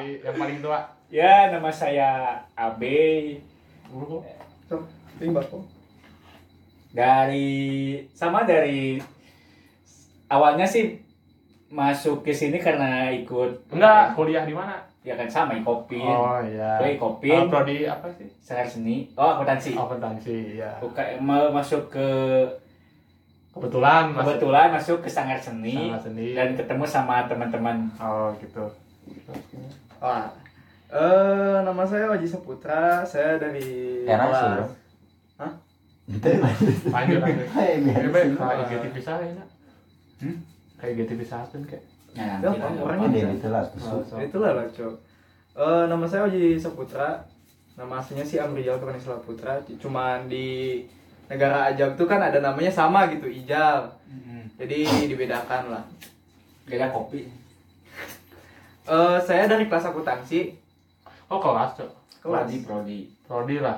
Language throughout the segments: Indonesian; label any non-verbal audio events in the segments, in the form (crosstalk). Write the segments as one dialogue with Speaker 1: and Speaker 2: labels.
Speaker 1: dari yang paling tua.
Speaker 2: Ya, nama saya Abe dari sama dari awalnya sih masuk ke sini karena ikut
Speaker 1: Enggak, kuliah di mana?
Speaker 2: ya kan sama Ikopin.
Speaker 1: Oh iya.
Speaker 2: Gue
Speaker 1: Oh,
Speaker 2: Ikopin,
Speaker 1: prodi apa sih?
Speaker 2: Sehar Seni. Oh, akuntansi.
Speaker 1: Akuntansi, ya.
Speaker 2: Buka, mau masuk ke
Speaker 1: Kebetulan masuk
Speaker 2: kebetulan masuk ke Sanggar Seni
Speaker 1: Seni.
Speaker 2: dan ketemu sama teman-teman
Speaker 1: Oh gitu.
Speaker 3: Wah. Eh, nama saya Waji Saputra. Saya dari
Speaker 4: Era
Speaker 3: kelas-
Speaker 4: sih, bro.
Speaker 3: Hah?
Speaker 4: Gitu lanjut.
Speaker 1: Lanjut lanjut. (laughs)
Speaker 4: Hai, biar
Speaker 1: kayak IGT pisahin ya.
Speaker 2: Hmm?
Speaker 1: Kayak IGT pisahin kayak.
Speaker 2: Nah,
Speaker 3: Ya,
Speaker 2: lah.
Speaker 3: orangnya
Speaker 4: Ada
Speaker 3: bisa.
Speaker 4: gitu lah tusuk.
Speaker 1: so.
Speaker 3: Itulah lah, Cok. Eh, nama saya Waji Saputra. Nama aslinya sih Amrijal Kanisla Putra. Cuman di negara Ajab tuh kan ada namanya sama gitu, Ijal.
Speaker 2: Mm-mm.
Speaker 3: Jadi dibedakan lah.
Speaker 2: Beda kopi.
Speaker 3: Eh, saya dari kelas akuntansi.
Speaker 1: Oh kelas cok.
Speaker 3: Kelas.
Speaker 2: Prodi, prodi.
Speaker 1: Prodi lah.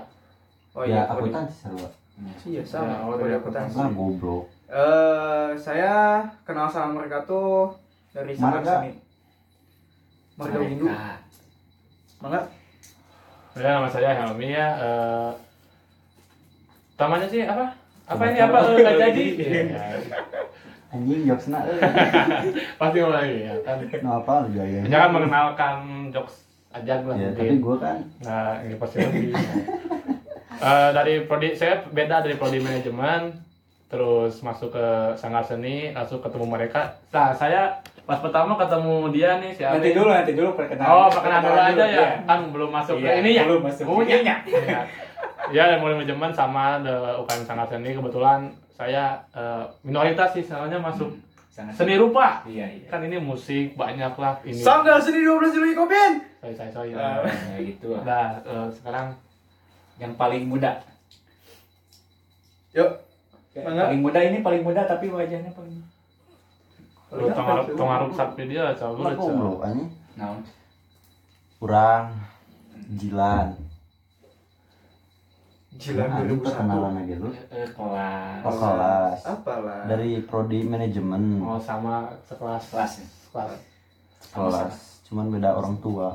Speaker 3: Oh
Speaker 4: Ya,
Speaker 3: iya,
Speaker 4: aku
Speaker 3: prodi.
Speaker 4: kan seru.
Speaker 3: Iya, sama.
Speaker 1: Ya, oh,
Speaker 3: prodi
Speaker 1: dari
Speaker 3: akuntansi.
Speaker 4: Kan goblok.
Speaker 3: Eh, saya kenal sama mereka tuh dari.
Speaker 4: Marga
Speaker 3: Windu.
Speaker 2: Mereka.
Speaker 3: Mangga?
Speaker 1: Ya nama saya Helmi ya. Eh, Tamanya sih apa? Apa ini apa? Nggak jadi. (laughs)
Speaker 2: Iya.
Speaker 1: Ya,
Speaker 4: Anjing jokesna. (laughs)
Speaker 1: Pasti mau lagi ya kan.
Speaker 4: Nu apa lu gaya?
Speaker 1: Jangan mengenalkan jokes aja lah
Speaker 4: Ya,
Speaker 1: mungkin.
Speaker 4: tapi gua kan
Speaker 1: Nah, ini pasti lebih. Eh, dari prodi saya beda dari prodi manajemen, terus masuk ke Sanggar Seni, langsung ketemu mereka. Nah, saya pas pertama ketemu dia nih si
Speaker 2: Nanti dulu, nanti dulu perkenalan.
Speaker 1: Oh, perkenalan dulu aja ya.
Speaker 2: iya.
Speaker 1: Kan belum masuk
Speaker 2: Iya,
Speaker 1: ke ini ya.
Speaker 2: belum masuk.
Speaker 1: Punya.
Speaker 2: Ininya.
Speaker 1: Iya. Ya, mulai manajemen sama the UKM Sanggar Seni kebetulan saya eh, minoritas sih soalnya masuk
Speaker 2: Sangat
Speaker 1: seni rupa.
Speaker 2: Iya, iya.
Speaker 1: Kan ini musik banyak lah ini.
Speaker 3: Sanggar Seni 12 Juli Kopin.
Speaker 1: Saya saya saya.
Speaker 2: Nah, gitu lah.
Speaker 1: Nah, eh, sekarang
Speaker 2: Yang paling muda.
Speaker 3: Yuk.
Speaker 2: Ya, paling muda ini paling muda tapi wajahnya paling
Speaker 1: lu tengaruk tengaruk sapi dia
Speaker 4: goblok anjing.
Speaker 2: naon.
Speaker 4: Kurang Jilan.
Speaker 3: Jilan
Speaker 4: Nah, itu kenalan aja lu.
Speaker 2: Eh, kelas.
Speaker 4: Oh, kelas.
Speaker 3: Apalah.
Speaker 4: Dari prodi manajemen.
Speaker 1: Oh sama sekelas
Speaker 2: Kelas
Speaker 1: kelas.
Speaker 4: kelas. Cuman beda orang tua.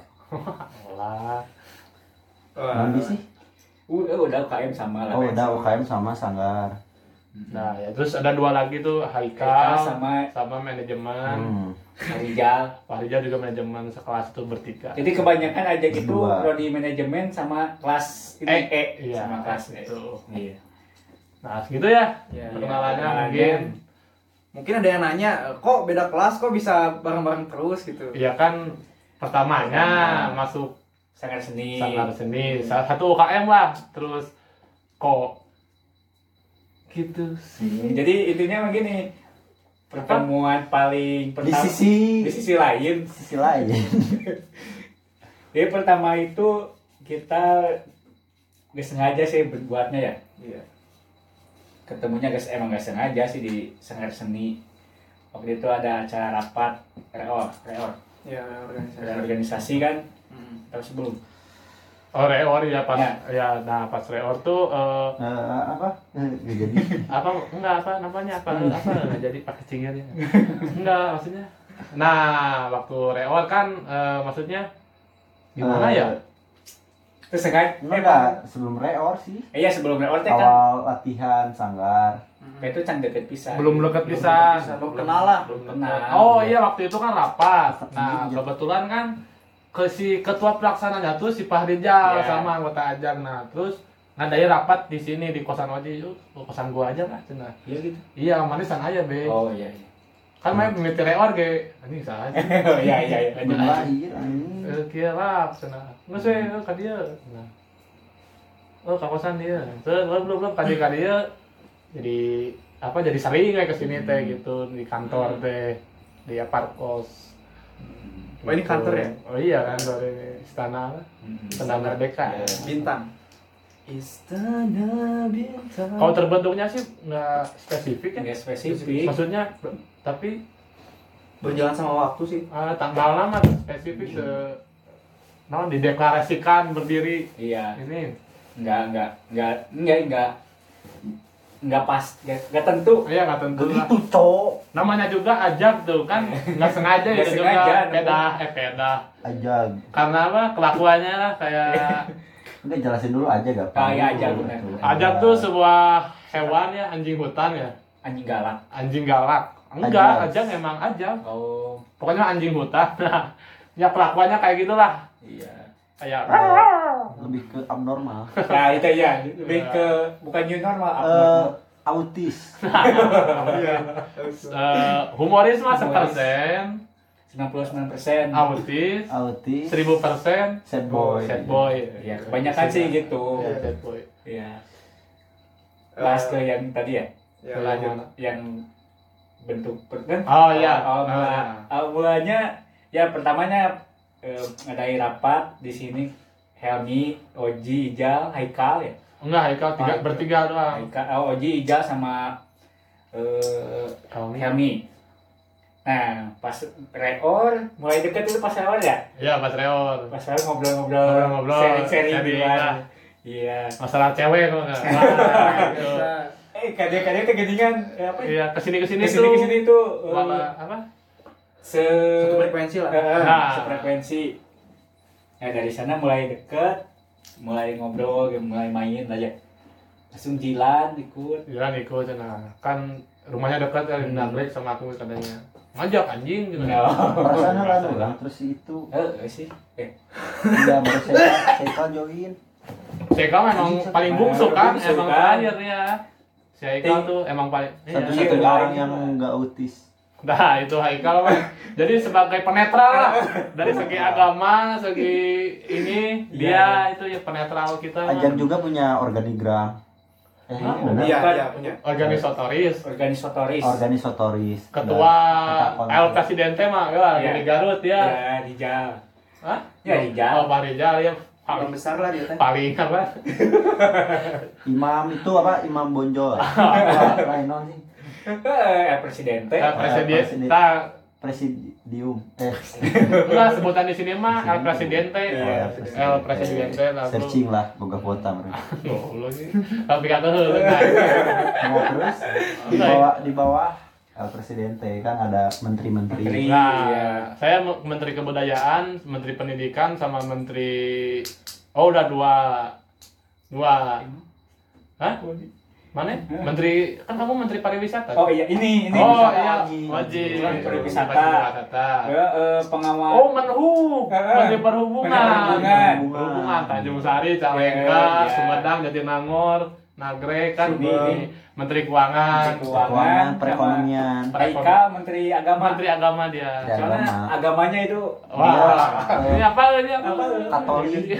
Speaker 1: Lah.
Speaker 4: Nanti sih.
Speaker 2: Uh, eh, udah UKM sama lah.
Speaker 4: Oh, udah UKM sama Sanggar.
Speaker 1: Nah, ya terus ada dua lagi tuh
Speaker 2: Haikal
Speaker 1: Haikal
Speaker 2: sama
Speaker 1: sama manajemen.
Speaker 4: Hmm.
Speaker 1: Pak Rijal juga manajemen sekelas itu bertiga.
Speaker 2: Jadi kebanyakan aja gitu
Speaker 4: Berdua.
Speaker 2: prodi manajemen sama kelas ini
Speaker 1: Eh,
Speaker 2: E,
Speaker 1: iya,
Speaker 2: sama kelas E.
Speaker 1: itu.
Speaker 2: Iya.
Speaker 1: Nah, segitu ya.
Speaker 3: Ya,
Speaker 1: Perkenalannya
Speaker 2: perkenalannya.
Speaker 1: mungkin.
Speaker 3: Mungkin ada yang nanya, kok beda kelas kok bisa bareng-bareng terus gitu.
Speaker 1: Iya kan pertamanya
Speaker 2: Pertama.
Speaker 1: masuk
Speaker 2: Sanggar seni.
Speaker 1: Sanggar Seni, salah satu UKM lah. Terus kok gitu sih.
Speaker 2: Hmm, Jadi intinya begini. Pertemuan paling
Speaker 4: Di
Speaker 2: pertama
Speaker 4: sisi
Speaker 2: di sisi lain.
Speaker 4: sisi lain. (laughs)
Speaker 2: Jadi pertama itu kita gak sengaja sih buatnya ya.
Speaker 3: Iya.
Speaker 2: Ketemunya gak emang gak sengaja sih di Sanggar Seni. Waktu itu ada acara rapat reor, reor,
Speaker 3: Ya, organisasi.
Speaker 2: organisasi kan.
Speaker 3: Hmm.
Speaker 2: Tahu sebelum.
Speaker 1: Oh, reor ya pas
Speaker 2: Ya.
Speaker 1: ya, nah pas reor tuh eh,
Speaker 4: Eh, apa? Eh, nggak jadi. (laughs)
Speaker 1: apa enggak apa namanya apa apa nggak jadi pakai cingirnya (laughs) enggak maksudnya nah waktu reor kan eh, maksudnya gimana
Speaker 4: Eh,
Speaker 1: ya
Speaker 2: Terus sengaja.
Speaker 4: Enggak, sebelum reor sih.
Speaker 2: Eh, iya sebelum reor teh kan.
Speaker 4: Awal latihan Sanggar.
Speaker 2: Kayak itu can deket pisah.
Speaker 1: belum deket pisan
Speaker 3: Belum kenal lah.
Speaker 2: Belum kenal.
Speaker 1: oh iya waktu itu kan rapat nah kebetulan kan ke si ketua pelaksananya tuh si Pak Rijal
Speaker 2: Iya.
Speaker 1: sama anggota ajang nah terus ngadain rapat di sini di kosan Oji yuk kosan gua aja lah cenah
Speaker 2: Iya gitu.
Speaker 1: iya manisan aja be
Speaker 2: Oh iya iya.
Speaker 1: kan main mimiti reor ge ini salah (laughs)
Speaker 2: oh iya iya iya. Lanjut.
Speaker 4: lahir anjing.
Speaker 1: Eh, kia lah, cenah. Sih, eh, ka dia. Nah. Oh, ka kosan dia. Terus belum belum ka dia. Jadi apa jadi sering kayak ke sini teh gitu di kantor teh di aparkos.
Speaker 3: Oh, ini kantor ya?
Speaker 1: Oh iya kantor ini istana
Speaker 2: Hmm.
Speaker 1: istana merdeka.
Speaker 2: Iya.
Speaker 3: Bintang. Istana bintang.
Speaker 1: Kalau terbentuknya sih nggak spesifik ya.
Speaker 2: Nggak spesifik.
Speaker 1: Maksudnya tapi
Speaker 3: berjalan sama waktu sih.
Speaker 1: eh, tanggal lama spesifik se nah, dideklarasikan berdiri
Speaker 2: Iya.
Speaker 1: ini
Speaker 2: Enggak enggak enggak enggak enggak nggak pas nggak tentu
Speaker 1: Iya nggak tentu.
Speaker 4: Begitu, Cok.
Speaker 1: Namanya juga ajak tuh kan nggak sengaja
Speaker 2: sengaja,
Speaker 1: juga peda eh peda.
Speaker 4: Ajag.
Speaker 1: Karena apa kelakuannya lah kayak (laughs)
Speaker 4: Enggak jelasin dulu aja gak
Speaker 2: Ah, iya, ajag, benar.
Speaker 1: ajak tuh sebuah hewan ya anjing hutan ya
Speaker 2: anjing galak
Speaker 1: anjing galak. Enggak,
Speaker 4: Ajak.
Speaker 1: ajak memang ajak.
Speaker 2: oh
Speaker 1: Pokoknya anjing hutan. Nah, (laughs) ya kelakuannya kayak gitulah.
Speaker 2: iya
Speaker 1: Kayak
Speaker 4: lebih ke abnormal.
Speaker 2: nah itu ya lebih ke bukan new normal abnormal.
Speaker 4: autis. (laughs)
Speaker 1: eh, humoris mah sepersen,
Speaker 2: 99 persen
Speaker 1: autis,
Speaker 4: Autis.
Speaker 1: seribu persen,
Speaker 4: Sad boy.
Speaker 1: sad boy.
Speaker 2: ya kebanyakan sih gitu
Speaker 1: Ya, sad boy.
Speaker 2: Iya. Bahas ke yang tadi ya,
Speaker 3: Ya,
Speaker 1: Yang
Speaker 2: bentuk kan?
Speaker 1: Oh iya.
Speaker 2: Awal, mula,
Speaker 1: Nah.
Speaker 2: awal mulanya ya pertamanya eh, ngadain rapat di sini Helmi, Oji, Ijal, Haikal ya.
Speaker 1: Enggak, Haikal tiga,
Speaker 2: Ah,
Speaker 1: bertiga doang.
Speaker 2: Haikal, oh, Oji, Ijal sama eh,
Speaker 1: Helmi.
Speaker 2: Helmi. Nah, pas reor mulai deket itu pas reor ya.
Speaker 1: Iya, Mas Reor.
Speaker 2: Pas reor ngobrol-ngobrol,
Speaker 1: Ngobrol-ngobrol,
Speaker 2: sharing-sharing
Speaker 1: sharing
Speaker 2: gitu kan.
Speaker 1: lah.
Speaker 2: Iya.
Speaker 1: Masalah cewek kok enggak. Wah, gitu.
Speaker 2: Eh, kadang-kadang kegeningan eh, apa?
Speaker 1: Iya, ke sini
Speaker 2: ke sini Ke sini
Speaker 1: tuh.
Speaker 2: ke sini tuh eh,
Speaker 1: Apa apa?
Speaker 2: se
Speaker 3: Satu frekuensi lah.
Speaker 1: Nah.
Speaker 2: sefrekuensi. Nah dari sana mulai deket, mulai ngobrol, mulai main aja. Langsung jilan ikut.
Speaker 1: Jalan ikut nah. Kan rumahnya dekat kali
Speaker 2: Hmm.
Speaker 1: Nagrek sama aku katanya. Ngajak anjing gitu.
Speaker 2: No.
Speaker 4: Perasaannya kan orang terus itu.
Speaker 2: Eh sih. Eh,
Speaker 4: Iya, baru saya saya join.
Speaker 1: Seka memang paling bungsu kan, emang
Speaker 2: kan.
Speaker 1: terakhir ya. Si tuh emang paling iya.
Speaker 4: Satu-satunya
Speaker 2: Iya,
Speaker 4: orang
Speaker 2: iya.
Speaker 4: yang enggak autis.
Speaker 1: Nah, itu Haikal mah. Jadi sebagai penetral lah. Dari segi agama, segi ini dia itu ya penetral kita.
Speaker 4: Ajag juga punya organigram. Eh,
Speaker 1: Ah.
Speaker 3: Iya, iya punya.
Speaker 1: organisatoris.
Speaker 2: organisatoris.
Speaker 4: Organisatoris.
Speaker 1: Ketua El Presidente mah ya
Speaker 2: Iya.
Speaker 1: dari Garut ya.
Speaker 2: Ya, Rijal.
Speaker 1: Hah?
Speaker 2: Ya, Rijal.
Speaker 1: Oh, Pak Rijal ya.
Speaker 3: Paling besar lah dia teh.
Speaker 1: paling apa?
Speaker 4: Imam itu apa? Imam Bonjol. (laughs) Lain non sih.
Speaker 2: Eh, Presidente.
Speaker 1: El Presidente.
Speaker 4: Presidente.
Speaker 1: Nah,
Speaker 4: Presidium. Eh, (laughs)
Speaker 1: enggak sebutan di sini mah El Presidente.
Speaker 2: Iya,
Speaker 1: El Presidente lalu.
Speaker 4: searching lah boga kuota mereka. (laughs)
Speaker 1: Sih. Tapi kata nah.
Speaker 4: Nah, terus di bawah di bawah El Presidente kan ada menteri-menteri.
Speaker 2: Menteri.
Speaker 1: Nah,
Speaker 2: Iya.
Speaker 1: saya me- Menteri Kebudayaan, Menteri Pendidikan, sama Menteri Oh udah dua dua Hah? Mana? Menteri kan kamu Menteri Pariwisata.
Speaker 2: Oh iya, ini ini.
Speaker 1: oh
Speaker 2: wisata
Speaker 1: iya,
Speaker 4: lagi.
Speaker 1: wajib
Speaker 2: pariwisata.
Speaker 1: Pariwisata.
Speaker 2: Ya, eh, pengawal.
Speaker 1: Oh Menhub,
Speaker 2: eh.
Speaker 1: Menteri Perhubungan.
Speaker 2: Perhubungan.
Speaker 1: Perhubungan, Tanjung Sari,
Speaker 2: Iya, iya.
Speaker 1: Sumedang, Jatinangor, Nagrek kan
Speaker 2: Sini.
Speaker 1: ini Menteri Keuangan,
Speaker 2: Menteri Keuangan,
Speaker 4: perekonomian.
Speaker 2: Haikal Menteri Agama.
Speaker 1: Menteri Agama dia.
Speaker 2: Soalnya
Speaker 4: Agama.
Speaker 2: agamanya itu
Speaker 1: Wah, ini apa ini apa?
Speaker 2: Apa?
Speaker 4: Katolik.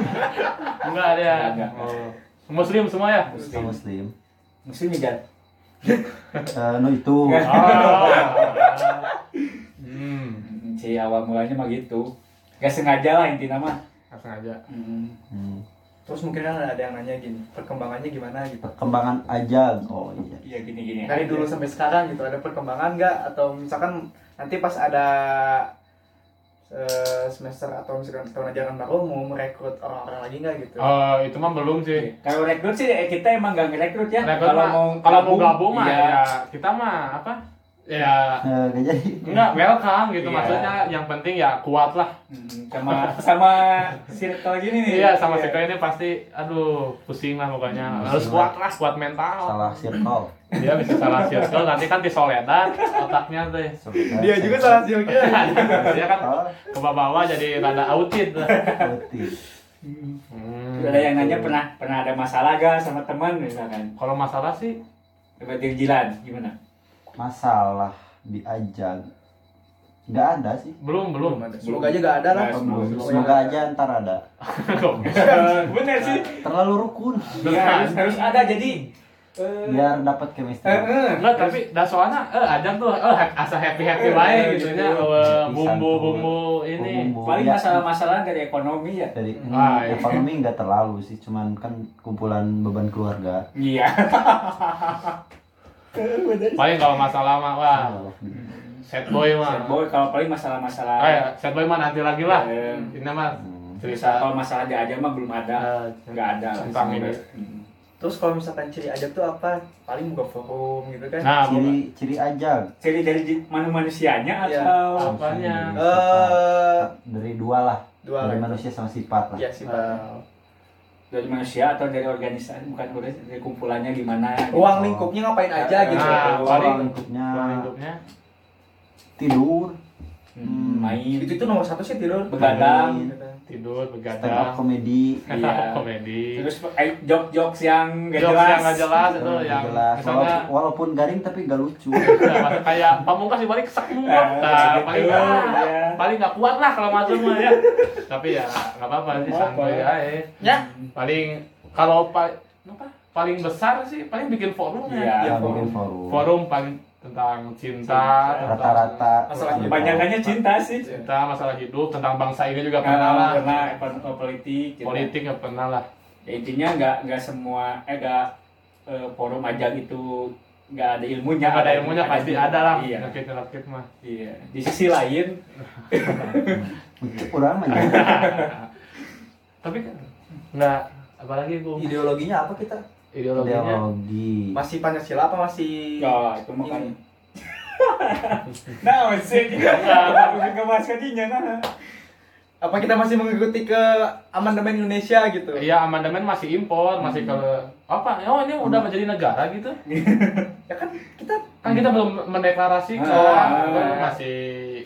Speaker 4: (laughs)
Speaker 1: Enggak dia.
Speaker 2: Enggak.
Speaker 1: Oh. Muslim semua ya?
Speaker 4: Muslim. Muslim.
Speaker 2: Muslim ya. (laughs)
Speaker 4: Eh, no itu.
Speaker 1: Oh. (laughs) Hmm,
Speaker 2: Si awal mulanya mah gitu. Gak sengaja lah intinya mah.
Speaker 1: langsung aja.
Speaker 2: Hmm.
Speaker 4: Hmm.
Speaker 3: Terus mungkin ada yang nanya gini, perkembangannya gimana gitu.
Speaker 4: Perkembangan Ajag. Oh iya.
Speaker 2: Iya gini-gini.
Speaker 3: Dari dulu sampai sekarang gitu ada perkembangan nggak atau misalkan nanti pas ada semester atau misalkan tahun ajaran baru mau merekrut orang-orang lagi nggak gitu?
Speaker 1: Oh, itu mah belum sih.
Speaker 2: Kalau rekrut sih eh, kita emang gak ngerekrut ya.
Speaker 1: Rekrut
Speaker 2: Kalau
Speaker 1: mah-
Speaker 2: mau
Speaker 1: kalau mau gabung mah
Speaker 2: iya.
Speaker 1: ya kita mah apa? Ya
Speaker 4: Eh, gak jadi.
Speaker 1: enggak welcome gitu
Speaker 2: Iya.
Speaker 1: maksudnya yang penting ya kuat lah.
Speaker 2: Hmm, sama sama circle gini nih.
Speaker 1: Iya sama si ini pasti aduh pusing lah pokoknya.
Speaker 4: Hmm,
Speaker 1: Harus kuat lah, kuat mental.
Speaker 4: Salah circle.
Speaker 1: Dia bisa salah circle nanti kan di Soledad otaknya teh.
Speaker 3: Dia juga salah silnya. (laughs)
Speaker 1: Dia kan
Speaker 4: Oh,
Speaker 1: ke bawah jadi rada autit.
Speaker 4: autis.
Speaker 1: Hmm.
Speaker 2: Ada yang nanya pernah pernah ada masalah gak sama teman misalkan?
Speaker 1: Kalau masalah sih
Speaker 2: Jilan gimana?
Speaker 4: Masalah di Ajag. Nggak ada sih.
Speaker 1: belum belum.
Speaker 3: Semoga aja nggak ada lah.
Speaker 2: Nah, semoga-
Speaker 4: Semoga aja ntar ada.
Speaker 2: Bener sih.
Speaker 4: Terlalu rukun.
Speaker 2: Iya harus harus ada jadi. eh,
Speaker 4: Biar dapat chemistry.
Speaker 2: eh, eh.
Speaker 1: Enggak, tapi dah soalnya eh ada tuh eh asa happy happy
Speaker 2: Eh,
Speaker 1: wae
Speaker 2: eh,
Speaker 1: gitu
Speaker 2: gitu.
Speaker 1: nya eh, bumbu-bumbu ini.
Speaker 4: Bumbu.
Speaker 2: Paling
Speaker 4: Ya,
Speaker 2: masalah-masalah dari ekonomi ya.
Speaker 4: dari
Speaker 1: Ah,
Speaker 4: hmm,
Speaker 1: iya.
Speaker 4: ekonomi nggak terlalu sih cuman kan kumpulan beban keluarga
Speaker 2: Iya. (laughs)
Speaker 1: Paling kalau masalah mah wah set boy mah.
Speaker 2: Sad boy kalau paling masalah-masalah.
Speaker 1: Eh, set boy mah nanti lagi lah.
Speaker 2: Eh.
Speaker 1: Ini mah
Speaker 4: Hmm.
Speaker 2: Cerita kalau masalah dia aja mah belum ada.
Speaker 1: eh,
Speaker 2: Nggak ada
Speaker 1: tentang ini.
Speaker 2: Hmm.
Speaker 3: Terus kalau misalkan ciri ajak tuh apa? Paling buka forum gitu kan?
Speaker 1: nah
Speaker 4: ciri ciri aja
Speaker 2: Ciri dari manu manusianya
Speaker 3: Iya.
Speaker 2: atau
Speaker 1: Apanya?
Speaker 3: Eh,
Speaker 4: dari dua lah
Speaker 3: dua
Speaker 4: dari
Speaker 3: lah.
Speaker 4: manusia sama sifat lah
Speaker 3: Ya sifatnya.
Speaker 1: eh,
Speaker 2: dari manusia atau dari organisasi bukan organisasi, dari kumpulannya gimana? gitu.
Speaker 3: Ruang lingkupnya ngapain aja gitu.
Speaker 1: Nah,
Speaker 4: Ruang
Speaker 1: paling
Speaker 4: lingkupnya
Speaker 1: ruang lingkupnya
Speaker 4: tidur
Speaker 2: Hmm, main,
Speaker 3: Itu tuh nomor satu sih tidur.
Speaker 2: begadang,
Speaker 1: tidur
Speaker 4: stand up
Speaker 1: begadang
Speaker 4: komedi
Speaker 2: Iya.
Speaker 1: komedi.
Speaker 2: Terus eh, jok-jok yang gak
Speaker 1: jokes
Speaker 2: jelas.
Speaker 1: yang nggak jelas itu yang
Speaker 4: jelas.
Speaker 1: misalnya
Speaker 4: walaupun, walaupun garing tapi gak lucu. (laughs)
Speaker 1: Ya, kayak pamungkas dibalik sak
Speaker 2: Nah,
Speaker 1: nah,
Speaker 2: gitu,
Speaker 1: paling
Speaker 2: iya.
Speaker 1: paling nggak kuat lah kalau masuk mah ya. Tapi ya nggak apa-apa sih santai aja.
Speaker 3: Ya.
Speaker 1: paling kalau paling apa? Paling besar sih paling bikin forum
Speaker 2: Iya.
Speaker 1: ya
Speaker 3: Ya,
Speaker 4: yang bikin forum.
Speaker 1: Forum paling tentang cinta,
Speaker 2: Cinta.
Speaker 1: tentang
Speaker 4: rata-rata
Speaker 3: Masalah
Speaker 4: gitu.
Speaker 2: Kebanyakannya cinta sih.
Speaker 1: cinta masalah hidup tentang bangsa ini juga pernah
Speaker 2: Pernah,
Speaker 1: lah
Speaker 2: pernah eh, politik, cinta.
Speaker 1: politik nggak pernah lah
Speaker 2: Ya, intinya nggak nggak semua eh nggak eh, forum aja gitu nggak ada ilmunya.
Speaker 1: nggak ada ilmunya pasti ada lah
Speaker 2: Iya.
Speaker 1: nyakit nyakit mah
Speaker 2: Iya. Di sisi lain
Speaker 4: orang aja (laughs)
Speaker 1: tapi kan nggak apalagi gue
Speaker 3: Ideologinya apa kita?
Speaker 1: Ideologinya
Speaker 4: ideologi
Speaker 3: Masih Pancasila apa masih
Speaker 2: ya itu mah kan.
Speaker 3: Ini. (laughs)
Speaker 2: Nah, sih juga nggak nggak bahas kadinya nah.
Speaker 3: apa kita masih mengikuti ke amandemen Indonesia gitu?
Speaker 1: iya amandemen masih impor masih
Speaker 2: Hmm.
Speaker 1: ke apa oh ini udah menjadi negara gitu (laughs)
Speaker 3: Ya kan kita
Speaker 1: kan kita belum mendeklarasikan
Speaker 2: Ah.
Speaker 1: masih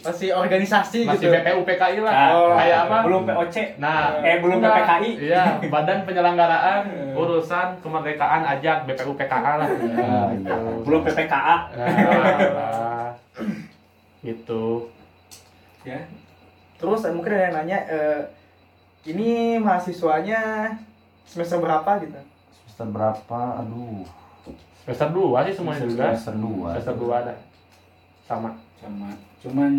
Speaker 3: masih organisasi
Speaker 1: masih
Speaker 3: gitu.
Speaker 1: BPU PKI lah
Speaker 2: Nah,
Speaker 3: Oh,
Speaker 1: kayak apa
Speaker 2: Belum POC.
Speaker 1: nah
Speaker 2: Eh, belum
Speaker 1: enggak.
Speaker 2: PPKI.
Speaker 1: iya badan penyelenggaraan
Speaker 2: Hmm. (laughs)
Speaker 1: urusan kemerdekaan ajak BPU PKA lah
Speaker 4: Ah,
Speaker 1: gitu.
Speaker 4: iya.
Speaker 2: Belum PPKA.
Speaker 1: Nah, gitu
Speaker 2: Ya.
Speaker 3: Terus eh, mungkin ada yang nanya eh, ini mahasiswanya semester berapa gitu?
Speaker 4: semester berapa aduh
Speaker 1: semester dua sih semuanya juga
Speaker 4: semester dua
Speaker 1: semester dua ada sama
Speaker 2: Sama. Cuman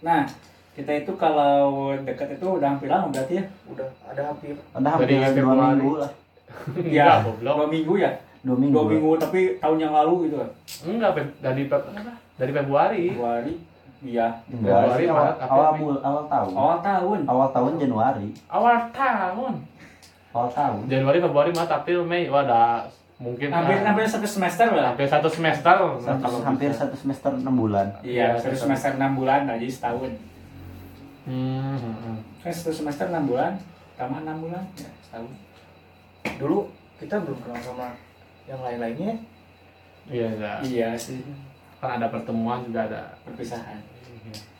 Speaker 2: nah kita itu kalau dekat itu udah hampir lama berarti ya?
Speaker 3: Udah ada hampir
Speaker 4: ada hampir
Speaker 1: Dari
Speaker 4: dua minggu lah (laughs)
Speaker 1: Enggak, goblok.
Speaker 2: dua minggu ya?
Speaker 4: dua minggu,
Speaker 2: Dua minggu tapi tahun yang lalu gitu kan?
Speaker 1: Enggak, dari dari Februari.
Speaker 2: Februari. Iya.
Speaker 4: enggak
Speaker 1: Februari,
Speaker 4: sih awal, awal, bul- awal tahun
Speaker 2: Awal tahun.
Speaker 4: awal tahun Januari
Speaker 1: Awal tahun.
Speaker 4: awal tahun
Speaker 1: Januari, Februari, Maret, April, Mei. Wah, ada mungkin
Speaker 2: Hampir
Speaker 1: ah,
Speaker 2: hampir satu semester lah.
Speaker 1: hampir satu semester. Nah,
Speaker 4: satu,
Speaker 1: kalau
Speaker 4: hampir
Speaker 1: bisa.
Speaker 4: satu semester enam bulan
Speaker 2: Iya,
Speaker 1: Iya,
Speaker 2: satu semester enam bulan aja setahun.
Speaker 1: Hmm, hmm, hmm.
Speaker 2: Kan satu semester enam bulan, tambah enam bulan, ya setahun.
Speaker 3: dulu kita belum kenal sama yang lain-lainnya.
Speaker 1: Iya, iya.
Speaker 2: Iya sih,
Speaker 1: Kan ada pertemuan juga ada.
Speaker 2: perpisahan.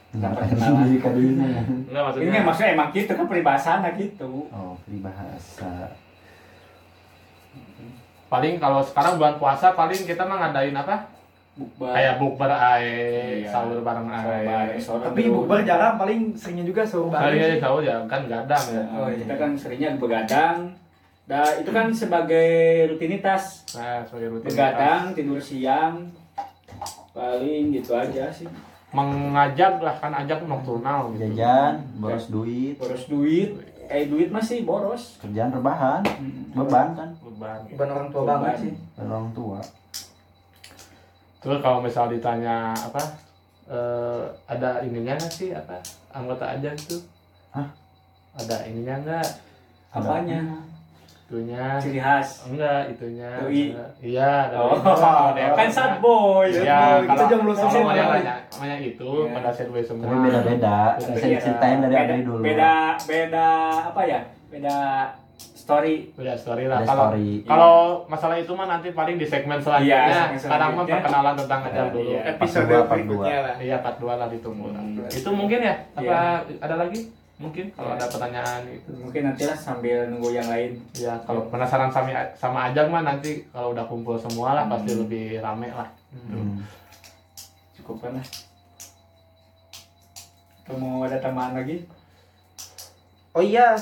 Speaker 4: nggak
Speaker 2: Dapat
Speaker 4: akan
Speaker 2: kenalan.
Speaker 4: sendiri kadinya ya
Speaker 1: Enggak
Speaker 2: Ini
Speaker 1: maksudnya.
Speaker 2: maksudnya emang gitu kan peribahasanya gitu.
Speaker 4: oh peribahasa
Speaker 1: Paling kalau sekarang bulan puasa paling kita mah ngadain apa?
Speaker 2: Bukber.
Speaker 1: Kayak bukber ae,
Speaker 2: Iya.
Speaker 1: sahur bareng ae.
Speaker 2: bareng, sahur
Speaker 3: Tapi bukber jarang, paling seringnya juga sahur
Speaker 1: Kali aja
Speaker 3: bareng.
Speaker 1: sahur ya kan gadang ya.
Speaker 2: Oh, kita kan seringnya begadang. Nah, itu kan sebagai rutinitas.
Speaker 1: Nah, sebagai rutinitas.
Speaker 2: Begadang, tidur siang. Paling gitu aja sih.
Speaker 1: Mengajak lah kan ajak nokturnal gitu.
Speaker 4: jajan boros duit
Speaker 2: Boros duit. Eh duit masih boros.
Speaker 4: kerjaan rebahan
Speaker 2: Hmm.
Speaker 4: beban kan
Speaker 1: Beban.
Speaker 3: Beban orang tua banget sih.
Speaker 4: dari orang tua
Speaker 1: Terus kalau misal ditanya apa eh, ada ininya nggak sih apa anggota aja itu?
Speaker 4: Hah?
Speaker 1: Ada ininya nggak?
Speaker 2: Apanya?
Speaker 1: Itunya?
Speaker 2: Ciri khas.
Speaker 1: Enggak, itunya.
Speaker 2: Doi.
Speaker 1: Iya, ada
Speaker 2: Oh, (laughs) kan sad boy.
Speaker 1: Ya,
Speaker 3: Kita
Speaker 1: kalau
Speaker 3: jomblo
Speaker 1: kalau
Speaker 3: semua.
Speaker 1: yang nanya, namanya itu
Speaker 2: Iya.
Speaker 1: pada set boy semua.
Speaker 4: tapi beda beda bisa
Speaker 2: Iya.
Speaker 4: diceritain dari
Speaker 2: beda,
Speaker 4: dulu
Speaker 2: Beda beda apa ya? Beda story.
Speaker 1: Beda story lah. Kalau kalau masalah itu mah nanti paling di segmen selanjutnya.
Speaker 2: Iya, segmen
Speaker 1: Sekarang mah perkenalan tentang aja
Speaker 2: Iya,
Speaker 1: dulu.
Speaker 2: iya.
Speaker 3: Episode
Speaker 4: dua,
Speaker 3: berikutnya lah.
Speaker 1: Iya, part 2 lah ditunggu.
Speaker 2: Hmm.
Speaker 1: Itu mungkin ya? Apa
Speaker 2: Iya.
Speaker 1: ada lagi? Mungkin kalau
Speaker 2: Iya.
Speaker 1: ada pertanyaan itu.
Speaker 2: Mungkin nanti lah sambil nunggu yang lain.
Speaker 1: Ya, kalau penasaran sama sama Ajang mah nanti kalau udah kumpul semua lah pasti
Speaker 2: Hmm.
Speaker 1: lebih rame lah.
Speaker 4: Hmm.
Speaker 2: Cukup lah. Atau mau ada tambahan lagi?
Speaker 3: Oh iya,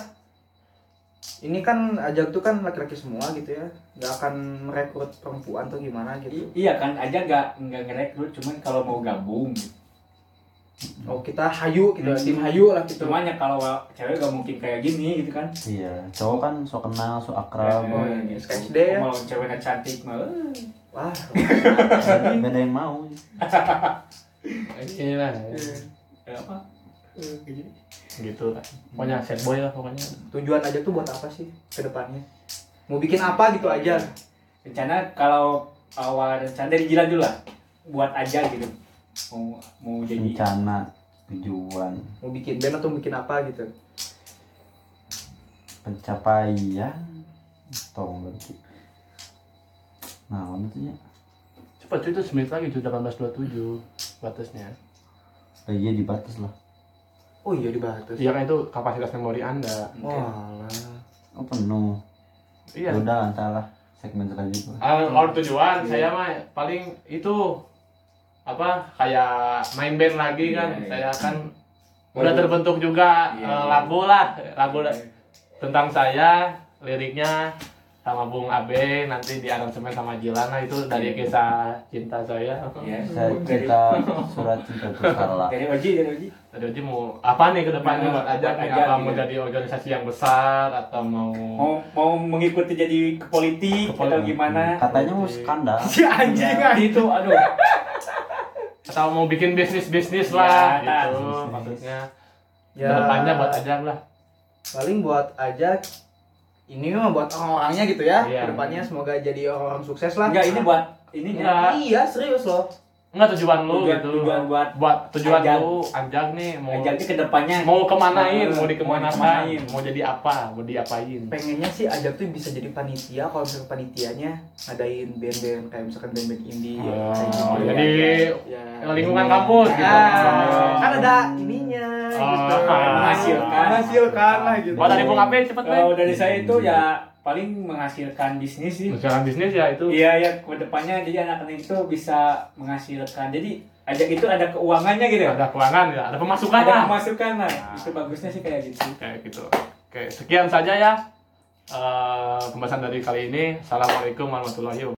Speaker 3: ini kan ajak tuh kan laki-laki semua gitu ya, nggak akan merekrut perempuan tuh gimana gitu.
Speaker 2: I- iya kan aja nggak nggak ngerekrut cuman kalau mau gabung gitu.
Speaker 3: Oh kita hayu gitu,
Speaker 2: Hmm.
Speaker 3: tim hayu lah gitu.
Speaker 2: Cuman ya kalau cewek gak mungkin kayak gini gitu kan.
Speaker 4: iya cowok kan so kenal so akrab
Speaker 3: Oh,
Speaker 2: Eh,
Speaker 3: iya.
Speaker 2: gitu.
Speaker 3: SKSD ya.
Speaker 2: Kalau ceweknya cantik mah eh.
Speaker 3: Wah,
Speaker 4: beda, beda yang mau
Speaker 1: Ini lah.
Speaker 2: Eh, apa?
Speaker 1: Gitu lah. Pokoknya set boy lah pokoknya.
Speaker 3: tujuan ajak tuh buat apa sih ke depannya? mau bikin apa gitu aja
Speaker 2: rencana kalau awal rencana dari Jilan dulu lah buat aja gitu mau mau jadi
Speaker 4: rencana tujuan.
Speaker 3: mau bikin band atau bikin apa gitu?
Speaker 4: Pencapaian tolong berarti nah maksudnya?
Speaker 1: Cepat cuy, itu semenit lagi cuy 18.27 batasnya.
Speaker 4: oh, iya dibatas lah.
Speaker 3: Oh iya di Batus
Speaker 1: Iya kan itu kapasitas memori Anda.
Speaker 3: Walah.
Speaker 4: oh penuh.
Speaker 1: Iya.
Speaker 4: ya udah salah segmen selanjutnya.
Speaker 1: Ah, Kalau tujuan saya mah paling itu apa kayak main band lagi kan.
Speaker 2: Iya, iya.
Speaker 1: Saya kan udah terbentuk juga
Speaker 2: Iya,
Speaker 1: eh,
Speaker 2: iya.
Speaker 1: lagu lah, lagu la- tentang saya, liriknya sama Bung Abe nanti di aransemen sama Jilana itu dari
Speaker 2: Iya.
Speaker 1: kisah cinta saya.
Speaker 2: ya
Speaker 4: saya
Speaker 2: dari
Speaker 4: cerita surat cinta untuk Carla
Speaker 2: dari Oji dari Oji
Speaker 1: Tadi Oji mau apa nih ke depannya buat nih?
Speaker 2: ajak
Speaker 1: Apa mau jadi organisasi yang besar atau mau
Speaker 2: mau mau mengikuti jadi ke politik
Speaker 1: Ke
Speaker 2: atau
Speaker 1: politik.
Speaker 2: gimana
Speaker 4: katanya mau skandal (laughs)
Speaker 3: si anjing
Speaker 2: Ya,
Speaker 3: anjing
Speaker 2: itu aduh
Speaker 1: atau mau bikin bisnis bisnis lah
Speaker 2: Ya,
Speaker 1: gitu
Speaker 4: bisnis.
Speaker 1: maksudnya
Speaker 3: Ya.
Speaker 1: ke depannya buat ajak lah
Speaker 3: paling buat aja ini mah buat orang-orangnya gitu ya
Speaker 1: Iya.
Speaker 3: ke depannya semoga jadi orang-orang sukses lah
Speaker 2: enggak ini buat ini
Speaker 1: Enggak.
Speaker 3: iya serius loh
Speaker 1: Enggak tujuan lu
Speaker 2: Tujuan-
Speaker 1: gitu
Speaker 2: tujuan buat
Speaker 1: buat tujuan
Speaker 2: ajak.
Speaker 1: lu ajak nih mau
Speaker 2: ajaknya ke depannya
Speaker 1: mau kemanain
Speaker 2: Nah,
Speaker 1: mau dikemanain
Speaker 2: dikemanain.
Speaker 1: mau jadi apa mau diapain
Speaker 3: pengennya sih aja tuh bisa jadi panitia kalau misalnya panitianya ngadain band-band kayak misalkan band-band indie
Speaker 1: Oh,
Speaker 3: kayak gitu.
Speaker 1: jadi
Speaker 3: ya.
Speaker 1: lingkungan kampus gitu
Speaker 3: Ah, kan ada ininya
Speaker 1: Oh,
Speaker 3: gitu.
Speaker 2: menghasilkan.
Speaker 3: menghasilkan lah gitu
Speaker 1: buat dari Bung Abe cepet
Speaker 2: kalau
Speaker 1: nih
Speaker 2: dari saya itu ya paling menghasilkan bisnis sih
Speaker 1: misalkan bisnis ya itu
Speaker 2: Iya ya ke depannya jadi anak-anak itu bisa menghasilkan. Jadi ajak itu ada keuangannya gitu.
Speaker 1: ada keuangan ya ada pemasukan
Speaker 2: Ada pemasukan lah.
Speaker 1: Nah.
Speaker 2: Itu bagusnya sih kayak gitu.
Speaker 1: kayak gitu oke sekian saja ya eh, pembahasan dari kali ini assalamualaikum warahmatullahi wabarakatuh